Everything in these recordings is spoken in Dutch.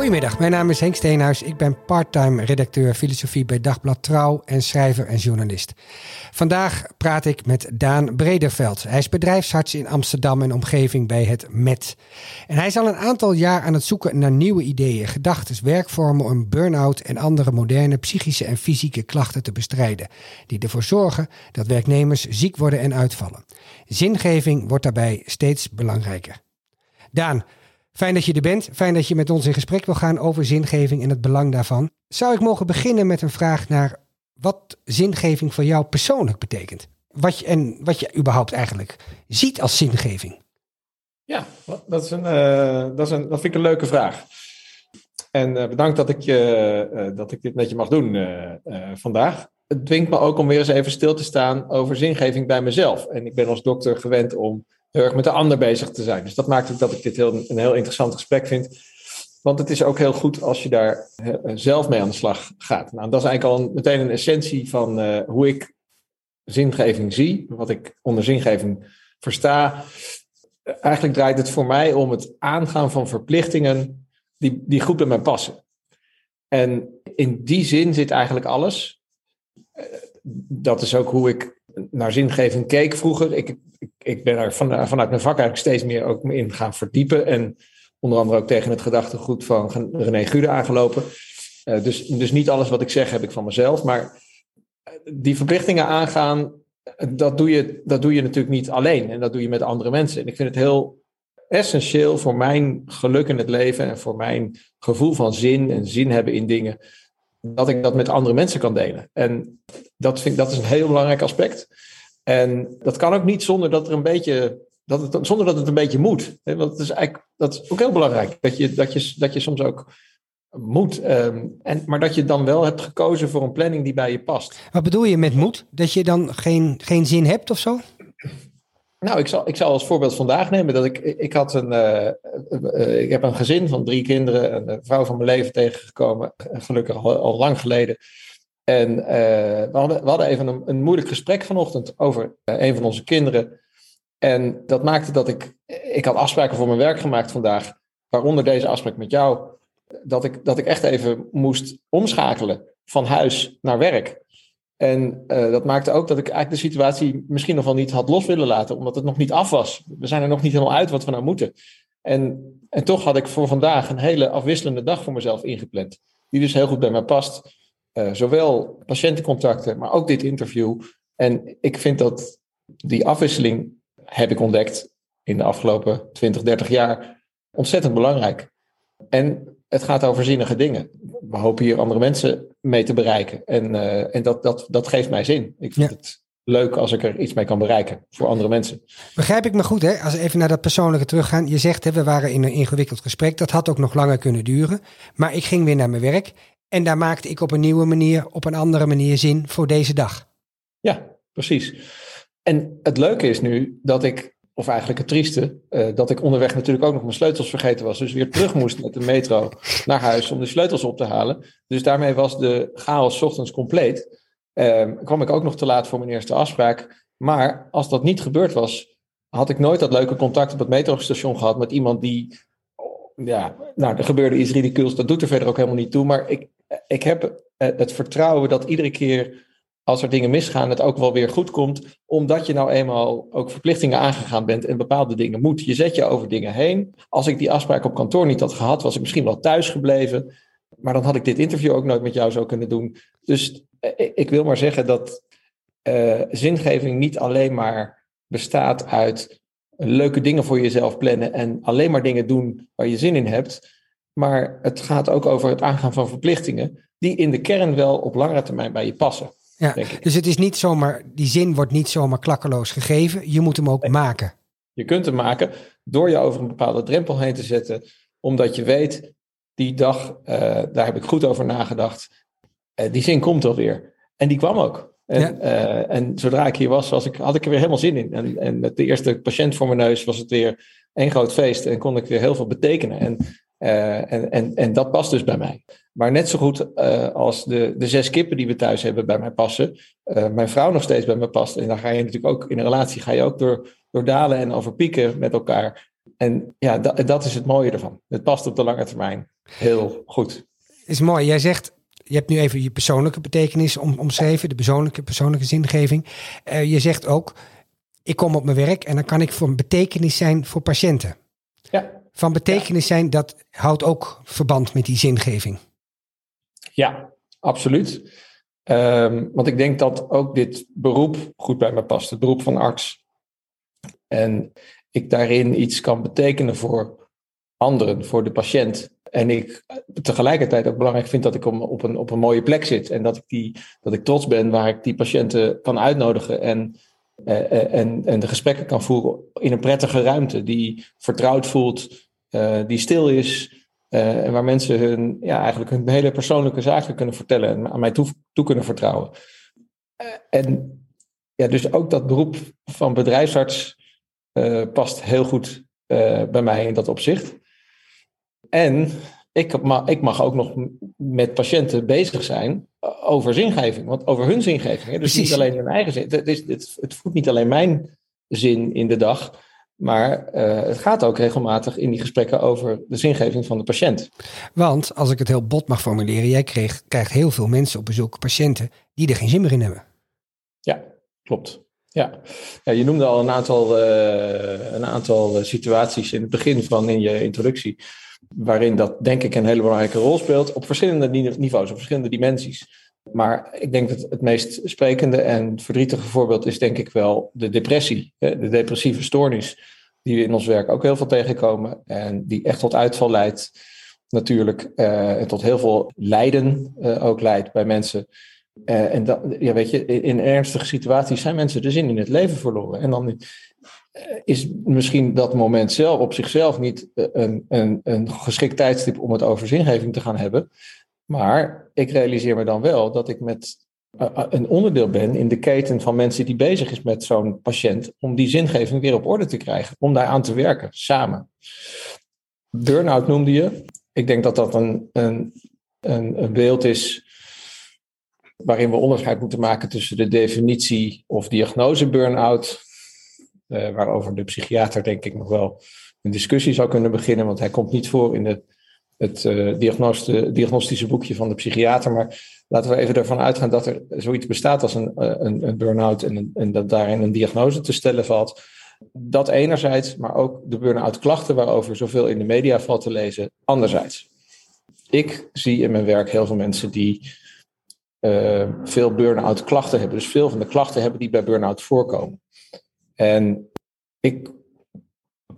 Goedemiddag, mijn naam is Henk Steenhuis. Ik ben parttime redacteur filosofie bij Dagblad Trouw en schrijver en journalist. Vandaag praat ik met Daan Brederveld. Hij is bedrijfsarts in Amsterdam en omgeving bij het MET. En hij is al een aantal jaar aan het zoeken naar nieuwe ideeën, gedachten, werkvormen om burn-out en andere moderne psychische en fysieke klachten te bestrijden, die ervoor zorgen dat werknemers ziek worden en uitvallen. Zingeving wordt daarbij steeds belangrijker. Daan, Fijn dat je er bent. Fijn dat je met ons in gesprek wil gaan over zingeving en het belang daarvan. Zou ik mogen beginnen met een vraag naar wat zingeving voor jou persoonlijk betekent? Wat je, en wat je überhaupt eigenlijk ziet als zingeving? Ja, dat, is een, uh, dat, is een, dat vind ik een leuke vraag. En uh, bedankt dat ik, uh, dat ik dit met je mag doen vandaag. Het dwingt me ook om weer eens even stil te staan over zingeving bij mezelf. En ik ben als dokter gewend om heel erg met de ander bezig te zijn. Dus dat maakt ook dat ik dit heel, een heel interessant gesprek vind. Want het is ook heel goed als je daar eh, zelf mee aan de slag gaat. Nou, dat is eigenlijk al meteen een essentie van uh, hoe ik zingeving zie, wat ik onder zingeving versta. Eigenlijk draait het voor mij om het aangaan van verplichtingen die, die goed bij mij passen. En in die zin zit eigenlijk alles. Eh, dat is ook hoe ik naar zingeving keek vroeger. Ik, ik ben er van, vanuit mijn vak eigenlijk steeds meer ook in gaan verdiepen. En onder andere ook tegen het gedachtegoed van René Gude aangelopen. Uh, dus, dus niet alles wat ik zeg heb ik van mezelf. Maar eh, die verplichtingen aangaan, dat doe, je, dat doe je natuurlijk niet alleen. En dat doe je met andere mensen. En ik vind het heel essentieel voor mijn geluk in het leven en voor mijn gevoel van zin en zin hebben in dingen, dat ik dat met andere mensen kan delen. En dat, vind, dat is een heel belangrijk aspect. En dat kan ook niet zonder dat er een beetje, dat het, zonder dat het een beetje moet. Want dat is eigenlijk, dat is ook heel belangrijk. Dat je, dat je, dat je soms ook moet. Ehm, en, maar dat je dan wel hebt gekozen voor een planning die bij je past. Wat bedoel je met moed? Dat je dan geen, geen zin hebt of zo? Nou, ik zal, ik zal als voorbeeld vandaag nemen dat ik, ik had een, uh, ik heb een gezin van drie kinderen, een vrouw van mijn leven tegengekomen, gelukkig al, lang geleden. En we, hadden, we hadden even een, een moeilijk gesprek vanochtend over een van onze kinderen. En dat maakte dat ik, ik had afspraken voor mijn werk gemaakt vandaag, waaronder deze afspraak met jou, dat ik, dat ik echt even moest omschakelen van huis naar werk. En uh, dat maakte ook dat ik eigenlijk de situatie misschien nog wel niet had los willen laten, omdat het nog niet af was. We zijn er nog niet helemaal uit wat we nou moeten. En, en toch had ik voor vandaag een hele afwisselende dag voor mezelf ingepland, die dus heel goed bij mij past. Uh, zowel patiëntencontacten, maar ook dit interview. En ik vind dat die afwisseling, heb ik ontdekt in de afgelopen 20, 30 jaar, ontzettend belangrijk. En het gaat over zinnige dingen. We hopen hier andere mensen mee te bereiken. En, uh, en dat, dat, dat geeft mij zin. Ik vind ja. het leuk als ik er iets mee kan bereiken voor andere mensen. Begrijp ik me goed, hè? Als we even naar dat persoonlijke teruggaan. Je zegt, hè, we waren in een ingewikkeld gesprek. Dat had ook nog langer kunnen duren. Maar ik ging weer naar mijn werk. En daar maakte ik op een nieuwe manier, op een andere manier zin voor deze dag. Ja, precies. En het leuke is nu dat ik, of eigenlijk het trieste, uh, dat ik onderweg natuurlijk ook nog mijn sleutels vergeten was. Dus weer terug moest met de metro naar huis om de sleutels op te halen. Dus daarmee was de chaos ochtends compleet. Uh, kwam ik ook nog te laat voor mijn eerste afspraak. Maar als dat niet gebeurd was, had ik nooit dat leuke contact op het metrostation gehad met iemand die ja, nou, er gebeurde iets ridicules. Dat doet er verder ook helemaal niet toe. Maar ik, ik heb het vertrouwen dat iedere keer als er dingen misgaan, het ook wel weer goed komt. Omdat je nou eenmaal ook verplichtingen aangegaan bent en bepaalde dingen moet. Je zet je over dingen heen. Als ik die afspraak op kantoor niet had gehad, was ik misschien wel thuis gebleven. Maar dan had ik dit interview ook nooit met jou zo kunnen doen. Dus ik wil maar zeggen dat uh, zingeving niet alleen maar bestaat uit leuke dingen voor jezelf plannen en alleen maar dingen doen waar je zin in hebt. Maar het gaat ook over het aangaan van verplichtingen die in de kern wel op langere termijn bij je passen. Ja, dus het is niet zomaar, die zin wordt niet zomaar klakkeloos gegeven. Je moet hem ook nee. maken. Je kunt hem maken door je over een bepaalde drempel heen te zetten, omdat je weet, die dag, uh, daar heb ik goed over nagedacht, uh, die zin komt alweer. En die kwam ook. En, ja. uh, en zodra ik hier was, was ik, had ik er weer helemaal zin in. En, en met de eerste patiënt voor mijn neus was het weer één groot feest en kon ik weer heel veel betekenen. En uh, en, en, en dat past dus bij mij. Maar net zo goed uh, als de, de zes kippen die we thuis hebben bij mij passen, uh, mijn vrouw nog steeds bij me past. En dan ga je natuurlijk ook in een relatie ga je ook door, door dalen en over pieken met elkaar. En ja, dat, dat is het mooie ervan. Het past op de lange termijn. heel goed. Is mooi. Jij zegt, je hebt nu even je persoonlijke betekenis om, omschreven, de persoonlijke, persoonlijke zingeving. Je zegt ook, ik kom op mijn werk en dan kan ik voor een betekenis zijn voor patiënten. Ja. Van betekenis zijn, dat houdt ook verband met die zingeving. Ja, absoluut. Um, want ik denk dat ook dit beroep goed bij me past, het beroep van arts. En ik daarin iets kan betekenen voor anderen, voor de patiënt. En ik tegelijkertijd ook belangrijk vind dat ik op een, op een mooie plek zit. En dat ik, die, dat ik trots ben waar ik die patiënten kan uitnodigen. En, eh, eh en, en de gesprekken kan voeren in een prettige ruimte. Die vertrouwd voelt, uh, die stil is. Uh, en waar mensen hun, ja, eigenlijk hun hele persoonlijke zaken kunnen vertellen. En aan mij toe, toe kunnen vertrouwen. En ja, dus ook dat beroep van bedrijfsarts past heel goed bij mij in dat opzicht. En ik ik mag ook nog met patiënten bezig zijn over zingeving. Want over hun zingeving. Hè? Dus niet alleen hun eigen zin. Het, is, het, het voedt niet alleen mijn zin in de dag. Maar uh, het gaat ook regelmatig in die gesprekken over de zingeving van de patiënt. Want, als ik het heel bot mag formuleren, jij kreeg, krijgt heel veel mensen op bezoek, patiënten, die er geen zin meer in hebben. Ja, klopt. Ja, ja je noemde al een aantal, uh, een aantal situaties in het begin van in je introductie waarin dat denk ik een hele belangrijke rol speelt op verschillende niveaus, op verschillende dimensies. Maar ik denk dat het meest sprekende en verdrietige voorbeeld is denk ik wel de depressie, de depressieve stoornis, die we in ons werk ook heel veel tegenkomen en die echt tot uitval leidt natuurlijk uh, en tot heel veel lijden uh, ook leidt bij mensen. Uh, en dat, ja, weet je, in ernstige situaties zijn mensen de zin in het leven verloren. En dan is misschien dat moment zelf op zichzelf niet eh, een, een, een geschikt tijdstip om het over zingeving te gaan hebben. Maar ik realiseer me dan wel dat ik met eh, eh, een onderdeel ben in de keten van mensen die bezig is met zo'n patiënt, om die zingeving weer op orde te krijgen, om daar aan te werken, samen. Burnout noemde je. Ik denk dat dat een, een, een, beeld is waarin we onderscheid moeten maken tussen de definitie of diagnose burn-out uh, waarover de psychiater denk ik nog wel een discussie zou kunnen beginnen, want hij komt niet voor in de, het uh, diagnostische boekje van de psychiater. Maar laten we even ervan uitgaan dat er zoiets bestaat als een, eh, een, een burn-out en, en dat daarin een diagnose te stellen valt. Dat enerzijds, maar ook de burn-out klachten waarover zoveel in de media valt te lezen, anderzijds. Ik zie in mijn werk heel veel mensen die uh, veel burn-out klachten hebben. Dus veel van de klachten hebben die bij burn-out voorkomen. En ik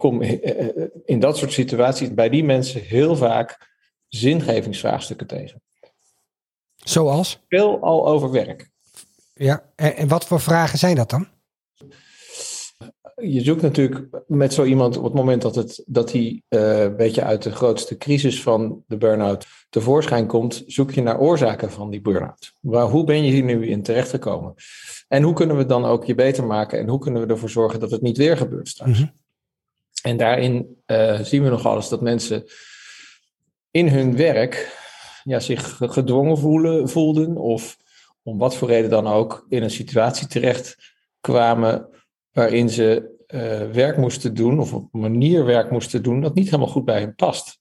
kom in dat soort situaties bij die mensen heel vaak zingevingsvraagstukken tegen. Zoals? Veel al over werk. Ja, en wat voor vragen zijn dat dan? Je zoekt natuurlijk met zo iemand op het moment dat, het, dat hij uh, een beetje uit de grootste crisis van de burn-out tevoorschijn komt, zoek je naar oorzaken van die burn-out. Waar, hoe ben je hier nu in terechtgekomen? En hoe kunnen we dan ook je beter maken en hoe kunnen we ervoor zorgen dat het niet weer gebeurt straks? Mm -hmm. En daarin uh, zien we nogal eens dat mensen in hun werk ja, zich gedwongen voelen, voelden of om wat voor reden dan ook in een situatie terecht kwamen waarin ze uh, werk moesten doen of op een manier werk moesten doen dat niet helemaal goed bij hen past.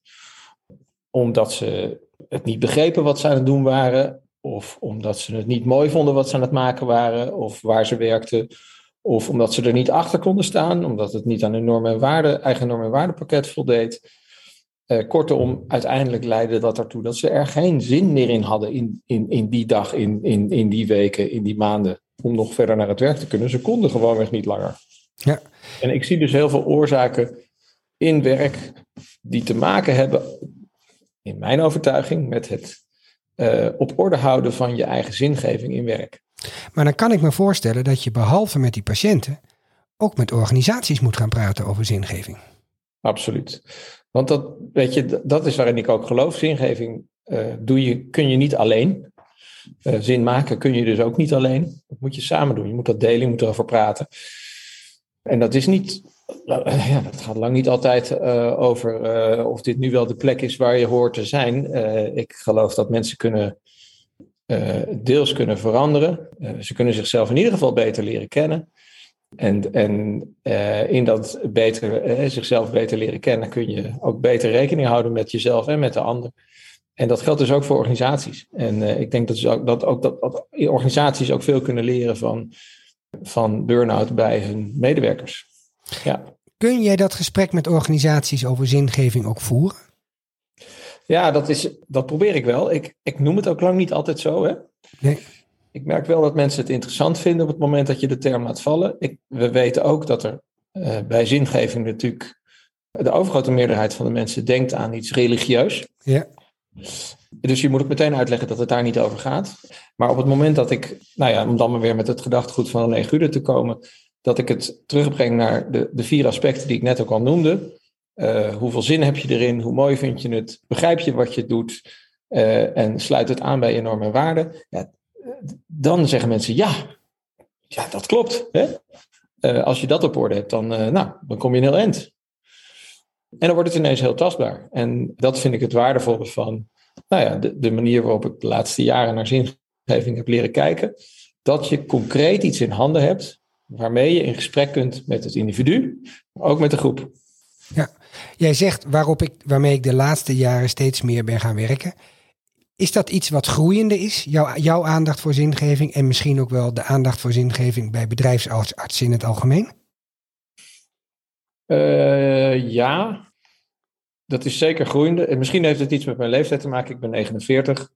Omdat ze het niet begrepen wat ze aan het doen waren, of omdat ze het niet mooi vonden wat ze aan het maken waren, of waar ze werkten. Of omdat ze er niet achter konden staan, omdat het niet aan hun normen en waarden, eigen normen en waardepakket voldeed. Uh, kortom, uiteindelijk leidde dat ertoe dat ze er geen zin meer in hadden in, in, in die dag, in, in, in die weken, in die maanden, om nog verder naar het werk te kunnen. Ze konden gewoonweg niet langer. Ja. En ik zie dus heel veel oorzaken in werk die te maken hebben, in mijn overtuiging, met het uh, op orde houden van je eigen zingeving in werk. Maar dan kan ik me voorstellen dat je behalve met die patiënten ook met organisaties moet gaan praten over zingeving. Absoluut. Want dat, weet je, dat is waarin ik ook geloof. Zingeving uh, doe je, kun je niet alleen. Uh, zin maken kun je dus ook niet alleen. Dat moet je samen doen. Je moet dat delen, je moet erover praten. En dat is niet ja, dat gaat lang niet altijd over of dit nu wel de plek is waar je hoort te zijn. Ik geloof dat mensen kunnen deels kunnen veranderen. ze kunnen zichzelf in ieder geval beter leren kennen. En, en in dat beter, zichzelf beter leren kennen kun je ook beter rekening houden met jezelf en met de ander. En dat geldt dus ook voor organisaties. En ik denk dat, ook, dat, ook, dat, dat, organisaties ook veel kunnen leren van, van burn-out bij hun medewerkers. Ja. Kun jij dat gesprek met organisaties over zingeving ook voeren? Ja, dat, is, dat probeer ik wel. Ik, ik noem het ook lang niet altijd zo. Hè? Nee. Ik merk wel dat mensen het interessant vinden op het moment dat je de term laat vallen. Ik, we weten ook dat er uh, bij zingeving natuurlijk de overgrote meerderheid van de mensen denkt aan iets religieus. Ja. Dus je moet ook meteen uitleggen dat het daar niet over gaat. Maar op het moment dat ik, nou ja, om dan maar weer met het gedachtegoed van een Gude te komen, dat ik het terugbreng naar de, de vier aspecten die ik net ook al noemde. Uh, hoeveel zin heb je erin? Hoe mooi vind je het? Begrijp je wat je doet? Uh, en sluit het aan bij je normen en waarden? Ja, dan zeggen mensen ja, ja dat klopt. Hè? Uh, als je dat op orde hebt, dan, nou, dan kom je een heel eind. En dan wordt het ineens heel tastbaar. En dat vind ik het waardevolle van nou ja, de, de manier waarop ik de laatste jaren naar zingeving heb leren kijken. Dat je concreet iets in handen hebt waarmee je in gesprek kunt met het individu, maar ook met de groep. Ja, jij zegt waarop ik, waarmee ik de laatste jaren steeds meer ben gaan werken. Is dat iets wat groeiende is? Jouw, jouw aandacht voor zingeving en misschien ook wel de aandacht voor zingeving bij bedrijfsartsen in het algemeen? Uh, ja, dat is zeker groeiende. En misschien heeft het iets met mijn leeftijd te maken. Ik ben 49.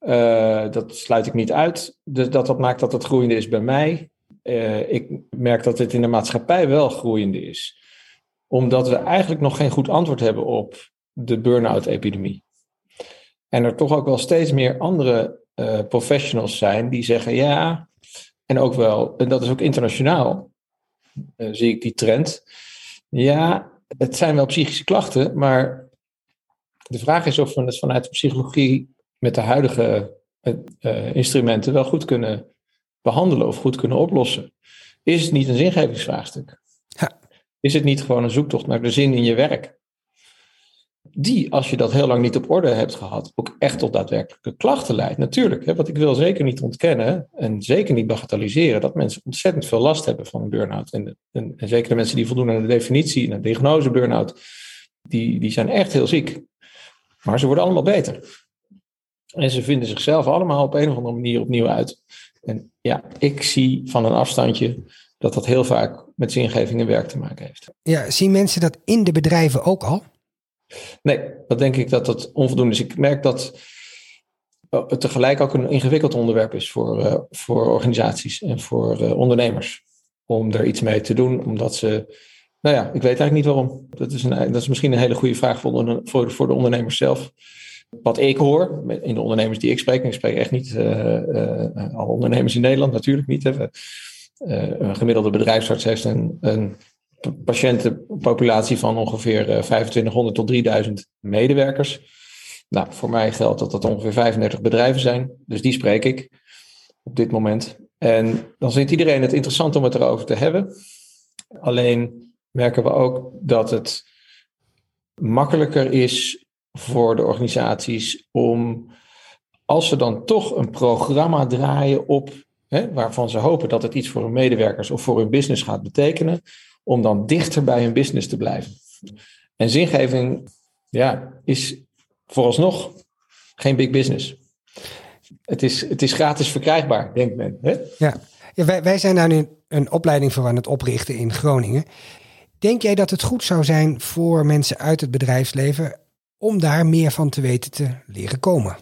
Uh, dat sluit ik niet uit. Dus dat, dat maakt dat het groeiende is bij mij. Uh, ik merk dat het in de maatschappij wel groeiende is. Omdat we eigenlijk nog geen goed antwoord hebben op de burn-out-epidemie. En er toch ook wel steeds meer andere uh, professionals zijn die zeggen ja. En ook wel, en dat is ook internationaal, zie ik die trend. Ja, het zijn wel psychische klachten, maar de vraag is of we het vanuit de psychologie met de huidige uh, instrumenten wel goed kunnen behandelen of goed kunnen oplossen. Is het niet een zingevingsvraagstuk? Is het niet gewoon een zoektocht naar de zin in je werk? Die, als je dat heel lang niet op orde hebt gehad, ook echt tot daadwerkelijke klachten leidt. Natuurlijk, hè, want ik wil zeker niet ontkennen en zeker niet bagatelliseren dat mensen ontzettend veel last hebben van een burn-out. En, en, en zeker de mensen die voldoen aan de definitie en de diagnose burn-out, die, die zijn echt heel ziek. Maar ze worden allemaal beter. En ze vinden zichzelf allemaal op een of andere manier opnieuw uit. En ja, ik zie van een afstandje dat dat heel vaak met zingeving en werk te maken heeft. Ja, zien mensen dat in de bedrijven ook al? Nee, dat denk ik dat dat onvoldoende is. Ik merk dat het tegelijk ook een ingewikkeld onderwerp is voor, uh, voor organisaties en voor uh, ondernemers. Om er iets mee te doen, omdat ze. Nou ja, ik weet eigenlijk niet waarom. Dat is, een, dat is misschien een hele goede vraag voor de, voor, voor de ondernemers zelf. Wat ik hoor in de ondernemers die ik spreek, en ik spreek echt niet uh, alle ondernemers in Nederland, natuurlijk niet. Hè. Een gemiddelde bedrijfsarts heeft een, een patiëntenpopulatie van ongeveer 2500 tot 3000 medewerkers. Nou, voor mij geldt dat dat ongeveer 35 bedrijven zijn, dus die spreek ik op dit moment. En dan vindt iedereen het interessant om het erover te hebben. Alleen merken we ook dat het makkelijker is voor de organisaties om, als ze dan toch een programma draaien op, hè, waarvan ze hopen dat het iets voor hun medewerkers of voor hun business gaat betekenen, om dan dichter bij hun business te blijven. En zingeving ja, is vooralsnog geen big business. Het is, het is gratis verkrijgbaar, denkt men. Hè? Ja, ja wij, wij zijn daar nu een opleiding voor aan het oprichten in Groningen. Denk jij dat het goed zou zijn voor mensen uit het bedrijfsleven om daar meer van te weten te leren komen?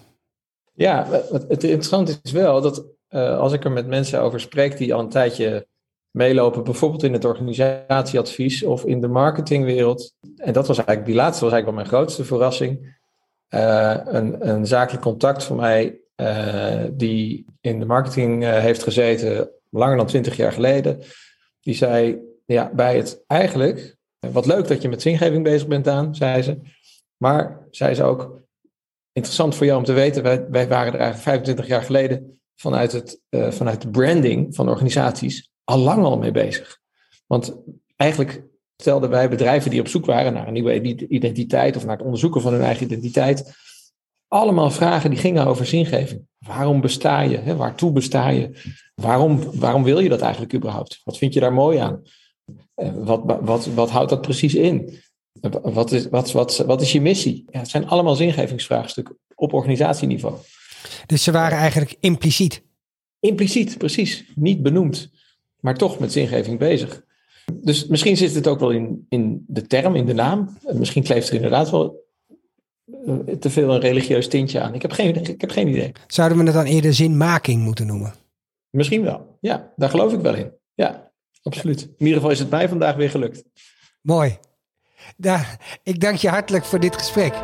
Ja, het interessante is wel dat uh, als ik er met mensen over spreek die al een tijdje meelopen, bijvoorbeeld in het organisatieadvies of in de marketingwereld. En dat was eigenlijk, die laatste was eigenlijk wel mijn grootste verrassing. Uh, een, een zakelijk contact van mij, uh, die in de marketing heeft gezeten, langer dan twintig jaar geleden. Die zei, ja, bij het eigenlijk, wat leuk dat je met zingeving bezig bent aan, zei ze. Maar, zei ze ook, interessant voor jou om te weten, wij, wij waren er eigenlijk 25 jaar geleden vanuit, het, vanuit de branding van organisaties al lang al mee bezig. Want eigenlijk stelden wij bedrijven die op zoek waren naar een nieuwe identiteit of naar het onderzoeken van hun eigen identiteit, allemaal vragen die gingen over zingeving. Waarom besta je? Hè? Waartoe besta je? Waarom, waarom wil je dat eigenlijk überhaupt? Wat vind je daar mooi aan? Eh, wat, wat, wat houdt dat precies in? Wat is, wat, wat, wat is je missie? Ja, het zijn allemaal zingevingsvraagstukken. op organisatieniveau. Dus ze waren eigenlijk impliciet. Impliciet, precies. Niet benoemd, maar toch met zingeving bezig. Dus misschien zit het ook wel in, in de term, in de naam. Misschien kleeft er inderdaad wel eh, te veel een religieus tintje aan. Ik heb geen, ik heb geen idee. Zouden we het dan eerder zinmaking moeten noemen? Misschien wel. Ja, daar geloof ik wel in. Ja, absoluut. In ieder geval is het mij vandaag weer gelukt. Mooi. Ja, ik dank je hartelijk voor dit gesprek.